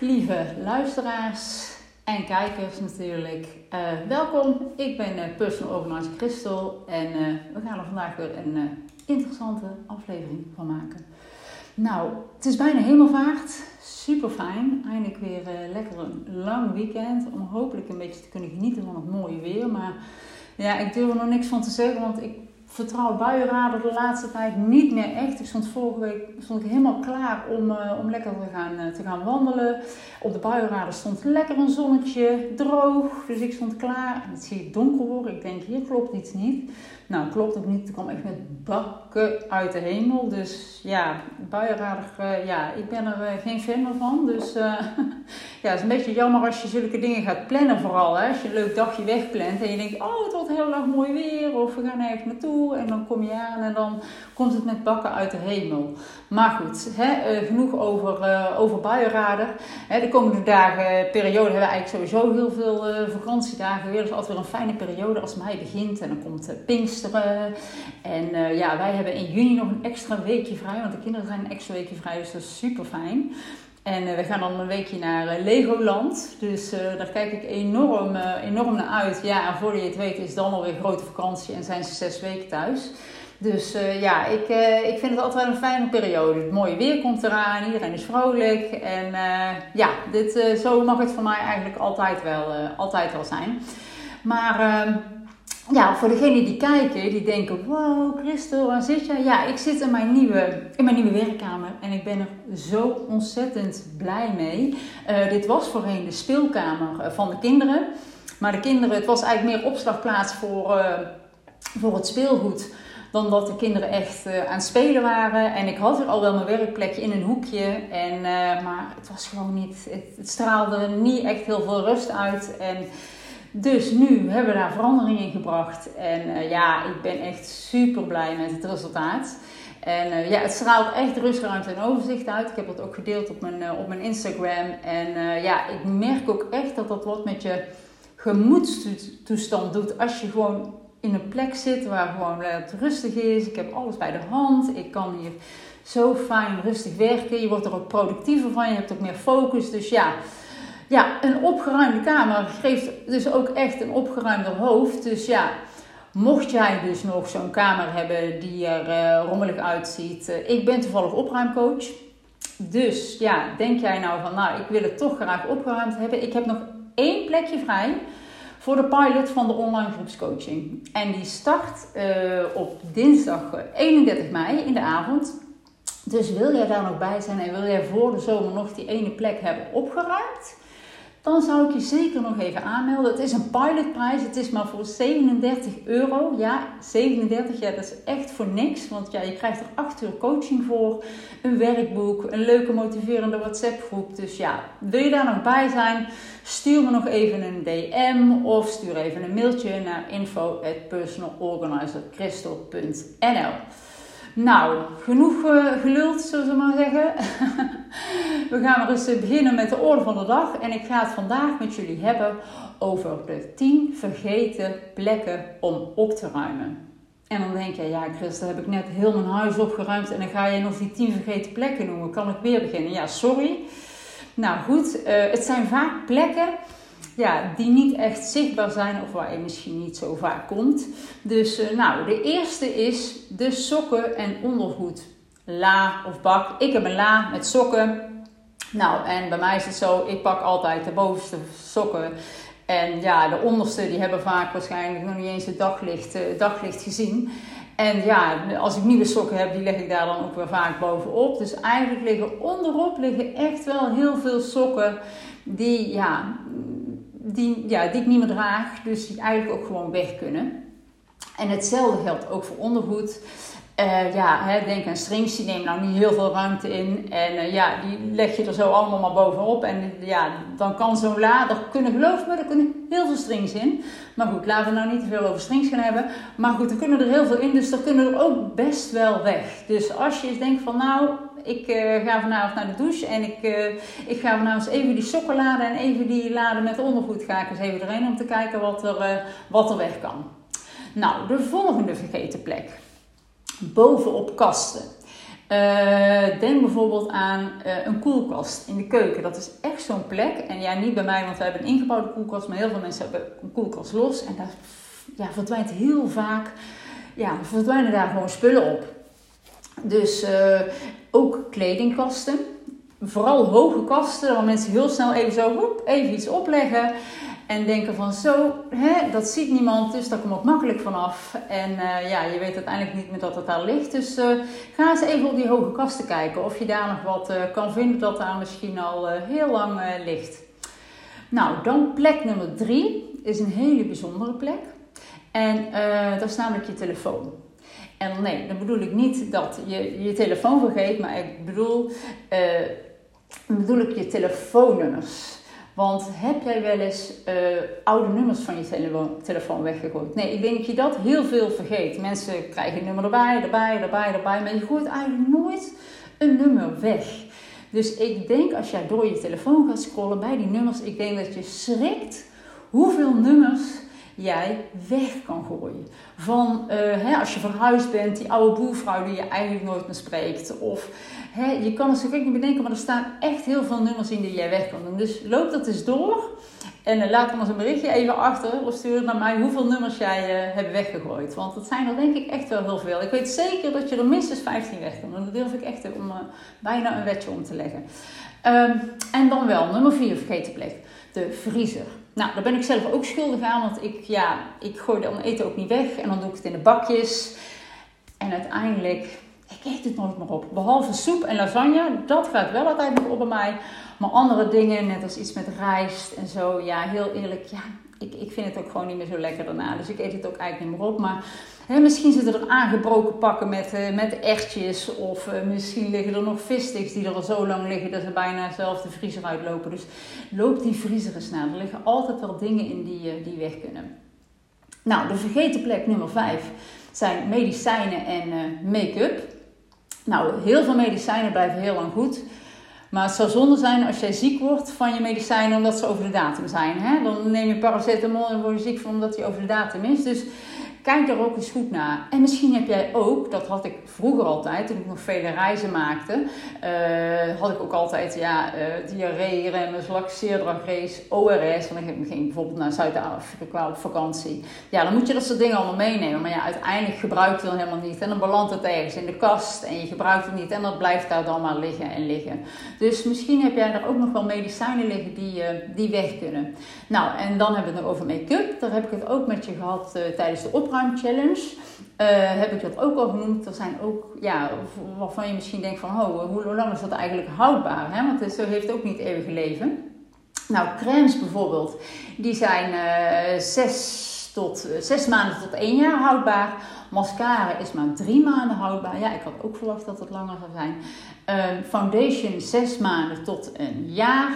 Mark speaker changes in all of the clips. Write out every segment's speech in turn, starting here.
Speaker 1: lieve luisteraars en kijkers natuurlijk. Uh, welkom, ik ben uh, Personal Organizer Christel en uh, we gaan er vandaag weer een interessante aflevering van maken. Nou, het is bijna hemelvaart, super fijn. Eindelijk weer lekker een lang weekend om hopelijk een beetje te kunnen genieten van het mooie weer. Maar ja, ik durf er nog niks van te zeggen, want ik vertrouw buienradar de laatste tijd niet meer echt. Ik stond vorige week stond ik helemaal klaar om, uh, om lekker te gaan, uh, te gaan wandelen. Op de buienradar stond lekker een zonnetje, droog. Dus ik stond klaar en het zie ik donker worden. Ik denk, hier klopt iets niet. Nou, klopt ook niet. Het kwam echt met bakken uit de hemel. Dus ja, buienradar, uh, ja, ik ben er geen fan meer van. Dus ja, het is een beetje jammer als je zulke dingen gaat plannen vooral. Hè? Als je een leuk dagje wegplant en je denkt, oh, het wordt heel erg mooi weer. Of we gaan ergens naartoe en dan kom je aan en dan komt het met bakken uit de hemel. Maar goed, hè, eh, genoeg over, uh, over de komende dagen, periode, hebben we eigenlijk sowieso heel veel vakantiedagen weer. Dus altijd weer een fijne periode als mei begint en dan komt Pinksteren. En ja, wij hebben in juni nog een extra weekje vrij, want de kinderen zijn een extra weekje vrij, dus dat is super fijn. En we gaan dan een weekje naar Legoland. Dus daar kijk ik enorm, enorm naar uit. Ja, en voor je het weet is dan alweer grote vakantie en zijn ze zes weken thuis. Dus ja, ik, ik vind het altijd wel een fijne periode. Het mooie weer komt eraan, iedereen is vrolijk. En ja, dit, zo mag het voor mij eigenlijk altijd wel, altijd wel zijn. Maar ehm, ja, voor degenen die kijken, die denken: Wow, Christel, waar zit je? Ja, ik zit in mijn nieuwe, in mijn nieuwe werkkamer en ik ben er zo ontzettend blij mee. Uh, dit was voorheen de speelkamer eh, van de kinderen. Maar de kinderen, het was eigenlijk meer opslagplaats voor, uh, voor het speelgoed. Dan dat de kinderen echt aan het spelen waren. En ik had er al wel mijn werkplekje in een hoekje. En, maar het was gewoon niet. Het, het straalde niet echt heel veel rust uit. En dus nu hebben we daar verandering in gebracht. En uh, ja, ik ben echt super blij met het resultaat. En uh, ja, het straalt echt rustruimte en overzicht uit. Ik heb dat ook gedeeld op mijn, uh, op mijn Instagram. En ja, ik merk ook echt dat dat wat met je gemoedstoestand doet. Als je gewoon in een plek zit waar gewoon het rustig is. Ik heb alles bij de hand. Ik kan hier zo fijn rustig werken. Je wordt er ook productiever van. Je hebt ook meer focus. Dus ja, ja, een opgeruimde kamer geeft dus ook echt een opgeruimder hoofd. Dus ja, mocht jij dus nog zo'n kamer hebben die er uh, rommelig uitziet. Uh, ik ben toevallig opruimcoach. Dus ja, denk jij nou van, nou, ik wil het toch graag opgeruimd hebben. Ik heb nog één plekje vrij voor de pilot van de online groepscoaching. En die start uh, op dinsdag 31 mei in de avond. Dus wil jij daar nog bij zijn en wil jij voor de zomer nog die ene plek hebben opgeruimd? Dan zou ik je zeker nog even aanmelden. Het is een pilotprijs, het is maar voor 37 euro. Ja, 37, ja, dat is echt voor niks. Want ja, je krijgt er 8 uur coaching voor, een werkboek, een leuke motiverende WhatsApp groep. Dus ja, wil je daar nog bij zijn? Stuur me nog even een DM of stuur even een mailtje naar info@personalorganizercrystal.nl. Nou, genoeg uh, geluld, zullen we maar zeggen. we gaan maar eens beginnen met de orde van de dag. En ik ga het vandaag met jullie hebben over de 10 vergeten plekken om op te ruimen. En dan denk je, ja Chris, heb ik net heel mijn huis opgeruimd en dan ga je nog die 10 vergeten plekken noemen. Kan ik weer beginnen? Ja, sorry. Nou goed, uh, het zijn vaak plekken ja, die niet echt zichtbaar zijn of waar je misschien niet zo vaak komt. Dus uh, nou, de eerste is de sokken en ondergoed. La of bak. Ik heb een la met sokken. Nou, en bij mij is het zo, ik pak altijd de bovenste sokken. En ja, de onderste die hebben vaak waarschijnlijk nog niet eens het daglicht, uh, daglicht gezien. En ja, als ik nieuwe sokken heb, die leg ik daar dan ook weer vaak bovenop. Dus eigenlijk liggen onderop liggen echt wel heel veel sokken die, ja, die, ja, die ik niet meer draag, dus die eigenlijk ook gewoon weg kunnen. En hetzelfde geldt ook voor ondergoed. Uh, ja, hè, denk aan strings, die nemen nou niet heel veel ruimte in. En uh, ja, die leg je er zo allemaal maar bovenop. En ja, dan kan zo'n la, er kunnen, geloof me, er kunnen heel veel strings in. Maar goed, laten we nou niet te veel over strings gaan hebben. Maar goed, er kunnen er heel veel in, dus er kunnen er ook best wel weg. Dus als je eens denkt van nou, ik uh, ga vanavond naar de douche en ik, ik ga vanavond even die sokken laden en even die laden met ondergoed ga ik eens even erin om te kijken wat er, wat er weg kan. Nou, de volgende vergeten plek bovenop kasten. denk bijvoorbeeld aan een koelkast in de keuken. Dat is echt zo'n plek. En ja, niet bij mij, want we hebben een ingebouwde koelkast. Maar heel veel mensen hebben een koelkast los. En daar ja, verdwijnt heel vaak... Ja, verdwijnen daar gewoon spullen op. Dus ook kledingkasten vooral hoge kasten, waar mensen heel snel even zo even iets opleggen. En denken van zo, hè, dat ziet niemand, dus daar kom ik makkelijk vanaf. En uh, ja, je weet uiteindelijk niet meer dat het daar ligt. Dus uh, ga eens even op die hoge kasten kijken. Of je daar nog wat kan vinden dat daar misschien al heel lang ligt. Nou, dan plek nummer drie is een hele bijzondere plek. En dat is namelijk je telefoon. En nee, dan bedoel ik niet dat je je telefoon vergeet, maar ik bedoel bedoel ik je telefoonnummers. Want heb jij wel eens uh, oude nummers van je telefoon weggegooid? Nee, ik denk dat je dat heel veel vergeet. Mensen krijgen een nummer erbij, erbij, erbij, erbij. Maar je gooit eigenlijk nooit een nummer weg. Dus ik denk als jij door je telefoon gaat scrollen bij die nummers, ik denk dat je schrikt hoeveel nummers jij weg kan gooien. Van uh, hè, als je verhuisd bent, die oude boervrouw die je eigenlijk nooit meer spreekt. Of hè, je kan het zo gek niet bedenken, maar er staan echt heel veel nummers in die jij weg kan doen. Dus loop dat eens door. En uh, laat ons een berichtje even achter of stuur naar mij hoeveel nummers jij uh, hebt weggegooid. Want dat zijn er denk ik echt wel heel veel. Ik weet zeker dat je er minstens 15 weg kan doen. Dat durf ik echt om bijna een wetje om te leggen. Um, en dan wel, nummer 4 vergeten plek. De vriezer. Nou, daar ben ik zelf ook schuldig aan, want ik, ja, ik gooi dan eten ook niet weg en dan doe ik het in de bakjes. En uiteindelijk, ik eet het nooit meer op. Behalve soep en lasagne, dat gaat wel altijd nog op bij mij. Maar andere dingen, net als iets met rijst en zo, ja, heel eerlijk, ja, ik, ik vind het ook gewoon niet meer zo lekker daarna. Dus ik eet het ook eigenlijk niet meer op. Maar hè, misschien zitten er aangebroken pakken met, uh, met ertjes. Of uh, misschien liggen er nog vissticks die er al zo lang liggen dat ze bijna zelf de vriezer uitlopen. Dus loop die vriezer eens na. Er liggen altijd wel dingen in die, uh, die weg kunnen. Nou, de vergeten plek nummer 5 zijn medicijnen en make-up. Nou, heel veel medicijnen blijven heel lang goed. Maar het zou zonde zijn als jij ziek wordt van je medicijnen omdat ze over de datum zijn. Hè? Dan neem je paracetamol en word je ziek van omdat die over de datum is. Dus kijk daar ook eens goed naar. En misschien heb jij ook, dat had ik vroeger altijd, toen ik nog vele reizen maakte, uh, had ik ook altijd ja, uh, diarree, remmen, laxeerdragrace, ORS. Want ik ging bijvoorbeeld naar Zuid-Afrika op vakantie. Ja, dan moet je dat soort dingen allemaal meenemen. Maar ja, uiteindelijk gebruik je dan helemaal niet. En dan belandt het ergens in de kast en je gebruikt het niet. En dat blijft daar dan maar liggen en liggen. Dus misschien heb jij er ook nog wel medicijnen liggen die, uh, die weg kunnen. Nou, en dan hebben we het nog over make-up. Daar heb ik het ook met je gehad tijdens de challenge. Uh, heb ik dat ook al genoemd. Er zijn ook, ja, waarvan je misschien denkt van, oh, hoe lang is dat eigenlijk houdbaar? Hè? Want zo heeft ook niet eeuwig leven. Nou, crèmes bijvoorbeeld, die zijn uh, zes, tot, uh, zes maanden tot één jaar houdbaar. Mascara is maar drie maanden houdbaar. Ja, ik had ook verwacht dat het langer zou zijn. foundation zes maanden tot een jaar.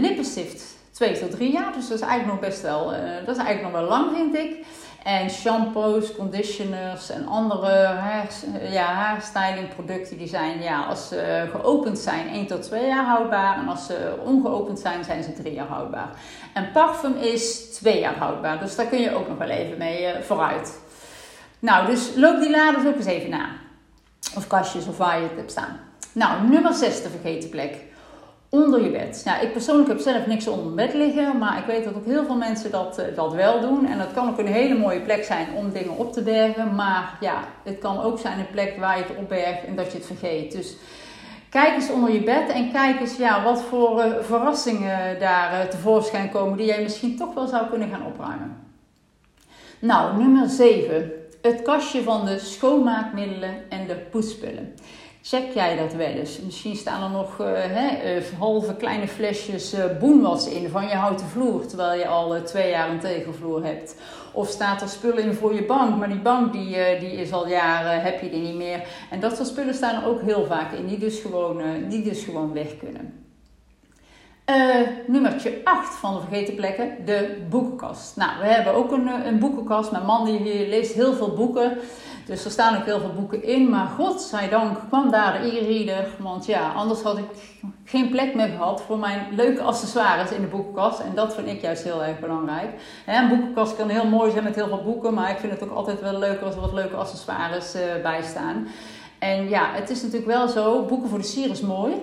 Speaker 1: lippenstift twee tot drie jaar. Dus dat is eigenlijk nog best wel, dat is eigenlijk nog wel lang, vind ik. En shampoos, conditioners en andere haar, ja, haarstyling producten die zijn, ja, als ze geopend zijn, 1 tot 2 jaar houdbaar. En als ze ongeopend zijn, zijn ze 3 jaar houdbaar. En parfum is 2 jaar houdbaar. Dus daar kun je ook nog wel even mee uh, vooruit. Nou, dus loop die laders ook eens even na. Of kastjes of waar je het hebt staan. Nou, nummer 6, de vergeten plek onder je bed. Nou, ik persoonlijk heb zelf niks onder mijn bed liggen, maar ik weet dat ook heel veel mensen dat, uh, dat wel doen. En dat kan ook een hele mooie plek zijn om dingen op te bergen. Maar ja, het kan ook zijn een plek waar je het opbergt en dat je het vergeet. Dus kijk eens onder je bed en kijk eens ja, wat voor uh, verrassingen daar uh, tevoorschijn komen die jij misschien toch wel zou kunnen gaan opruimen. Nou, nummer 7. Het kastje van de schoonmaakmiddelen en de poetspullen. Check jij dat wel eens? Misschien staan er nog hè, uh, halve kleine flesjes uh, boenwas in van je houten vloer, terwijl je al twee jaar een tegelvloer hebt. Of staat er spullen in voor je bank, maar die bank die, die is al jaren, heb je die niet meer. En dat soort spullen staan er ook heel vaak in, die dus gewoon, die dus gewoon weg kunnen. nummertje 8 van de vergeten plekken, de boekenkast. Nou, we hebben ook een, een boekenkast. Mijn man die leest heel veel boeken. Dus er staan ook heel veel boeken in. Maar godzijdank kwam daar de e-reader. Want ja, anders had ik geen plek meer gehad voor mijn leuke accessoires in de boekenkast. En dat vind ik juist heel erg belangrijk. Een boekenkast kan heel mooi zijn met heel veel boeken. Maar ik vind het ook altijd wel leuker als er wat leuke accessoires uh, bij staan. En ja, het is natuurlijk wel zo, boeken voor de sier is mooi.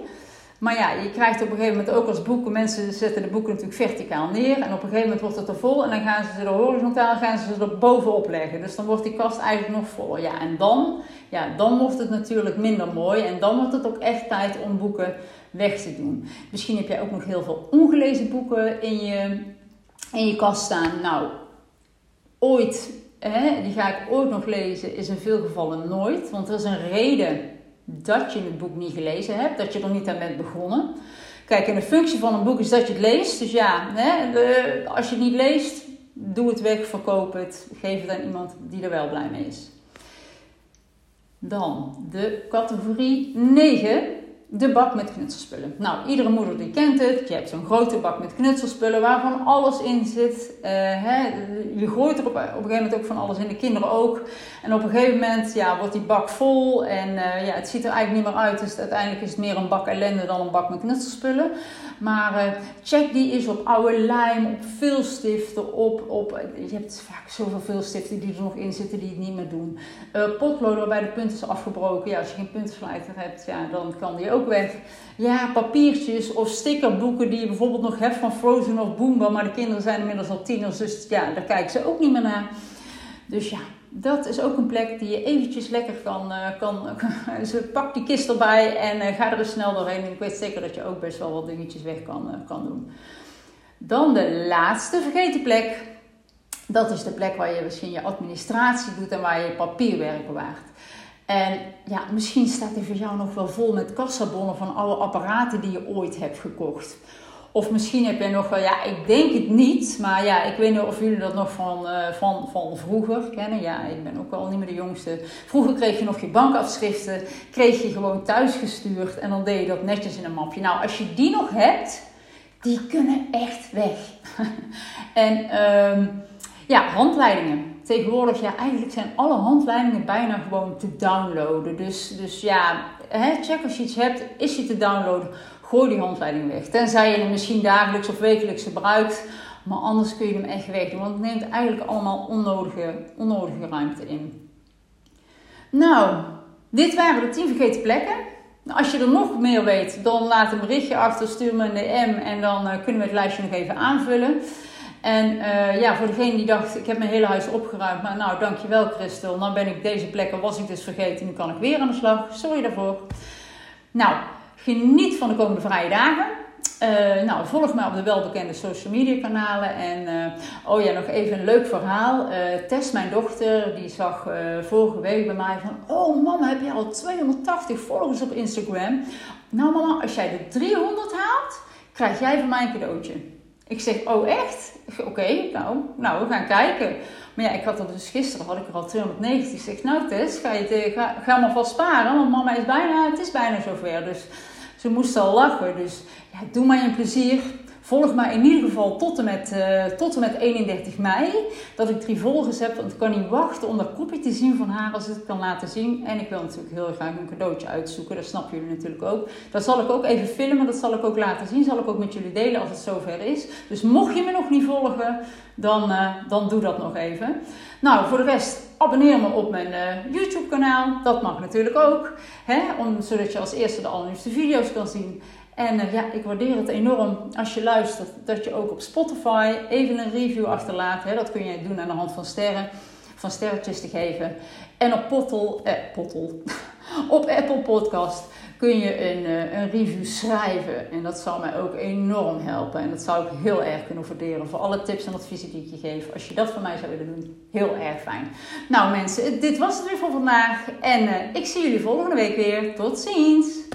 Speaker 1: Maar ja, je krijgt op een gegeven moment ook als boeken, mensen zetten de boeken natuurlijk verticaal neer. En op een gegeven moment wordt het er vol en dan gaan ze er horizontaal gaan ze er bovenop leggen. Dus dan wordt die kast eigenlijk nog voller. Ja, en dan, ja, dan wordt het natuurlijk minder mooi. En dan wordt het ook echt tijd om boeken weg te doen. Misschien heb jij ook nog heel veel ongelezen boeken in je, in je kast staan. Nou, ooit, hè, die ga ik ooit nog lezen, is in veel gevallen nooit. Want er is een reden dat je het boek niet gelezen hebt, dat je er niet aan bent begonnen. Kijk, en de functie van een boek is dat je het leest. Dus ja, hè, de, als je het niet leest, doe het weg, verkoop het, geef het aan iemand die er wel blij mee is. Dan de categorie 9 de bak met knutselspullen. Nou, iedere moeder die kent het. Je hebt zo'n grote bak met knutselspullen waarvan alles in zit. Uh, hè, je gooit er op, een gegeven moment ook van alles in, de kinderen ook. En op een gegeven moment ja, wordt die bak vol en uh, ja, het ziet er eigenlijk niet meer uit. Dus uiteindelijk is het meer een bak ellende dan een bak met knutselspullen. Maar uh, check die is op oude lijm, op vulstiften, op, op... Je hebt vaak zoveel vulstiften die er nog in zitten die het niet meer doen. potloden waarbij de punt is afgebroken. Ja, als je geen puntslijter hebt, ja, dan kan die ook ook weg. Ja, papiertjes of stickerboeken die je bijvoorbeeld nog hebt van Frozen of Boomba. Maar de kinderen zijn inmiddels al tieners, dus ja, daar kijken ze ook niet meer naar. Dus ja, dat is ook een plek die je eventjes lekker kan... Uh, kan dus pak die kist erbij en uh, ga er eens snel doorheen. En ik weet zeker dat je ook best wel wat dingetjes weg kan, uh, kan doen. Dan de laatste vergeten plek. Dat is de plek waar je misschien je administratie doet en waar je papierwerk bewaart. En ja, misschien staat die voor jou nog wel vol met kassabonnen van oude apparaten die je ooit hebt gekocht. Of misschien heb je nog wel, ja, ik denk het niet, maar ja, ik weet niet of jullie dat nog van, uh, van, van vroeger kennen. Ja, ik ben ook al niet meer de jongste. Vroeger kreeg je nog je bankafschriften, kreeg je gewoon thuis gestuurd en dan deed je dat netjes in een mapje. Nou, als je die nog hebt, die kunnen echt weg. en um, ja, handleidingen tegenwoordig, ja, eigenlijk zijn alle handleidingen bijna gewoon te downloaden. Dus, dus ja, hè, check als je iets hebt, is je te downloaden, gooi die handleiding weg. Tenzij je hem misschien dagelijks of wekelijks gebruikt, maar anders kun je hem echt wegdoen. Want het neemt eigenlijk allemaal onnodige, onnodige ruimte in. Nou, dit waren de 10 vergeten plekken. Als je er nog meer weet, dan laat een berichtje achter, stuur me een DM en dan uh, kunnen we het lijstje nog even aanvullen. En uh, ja, voor degene die dacht, ik heb mijn hele huis opgeruimd, maar nou, dankjewel Christel. Dan ben ik deze plekken, was ik dus vergeten, nu kan ik weer aan de slag. Sorry daarvoor. Nou, geniet van de komende vrije dagen. Uh, nou, volg mij op de welbekende social media kanalen. En uh, oh ja, nog even een leuk verhaal. Uh, Tess, mijn dochter, die zag vorige week bij mij van... Oh mama, heb je al 280 volgers op Instagram? Nou mama, als jij de 300 haalt, krijg jij van mij een cadeautje. Ik zeg, oh echt? Oké, nou, nou, we gaan kijken. Maar ja, ik had er dus gisteren, had ik er al 290. Ik zeg, nou Tess, ga, je ga, ga maar vast sparen. Want mama is bijna, het is bijna zover. Dus ze moest al lachen. Dus ja, doe mij een plezier. Volg mij in ieder geval tot en, met, uh, tot en met 31 mei. Dat ik drie volgers heb. Want ik kan niet wachten om dat kopje te zien van haar als ik het kan laten zien. En ik wil natuurlijk heel graag een cadeautje uitzoeken. Dat snappen jullie natuurlijk ook. Dat zal ik ook even filmen. Dat zal ik ook laten zien. Zal ik ook met jullie delen als het zover is. Dus mocht je me nog niet volgen, dan, uh, dan doe dat nog even. Nou, voor de rest abonneer me op mijn uh, YouTube kanaal. Dat mag natuurlijk ook. Hè? Om, zodat je als eerste de allernieuwste video's kan zien. En uh, ja, ik waardeer het enorm als je luistert dat je ook op Spotify even een review achterlaat. Hè. Dat kun je doen aan de hand van sterren, van sterretjes te geven. En op Pottel, eh, op Apple Podcast kun je een, uh, een review schrijven. En dat zal mij ook enorm helpen. En dat zou ik heel erg kunnen waarderen voor alle tips en adviezen die ik je geef. Als je dat voor mij zou willen doen, heel erg fijn. Nou mensen, dit was het weer voor vandaag. En uh, ik zie jullie volgende week weer. Tot ziens!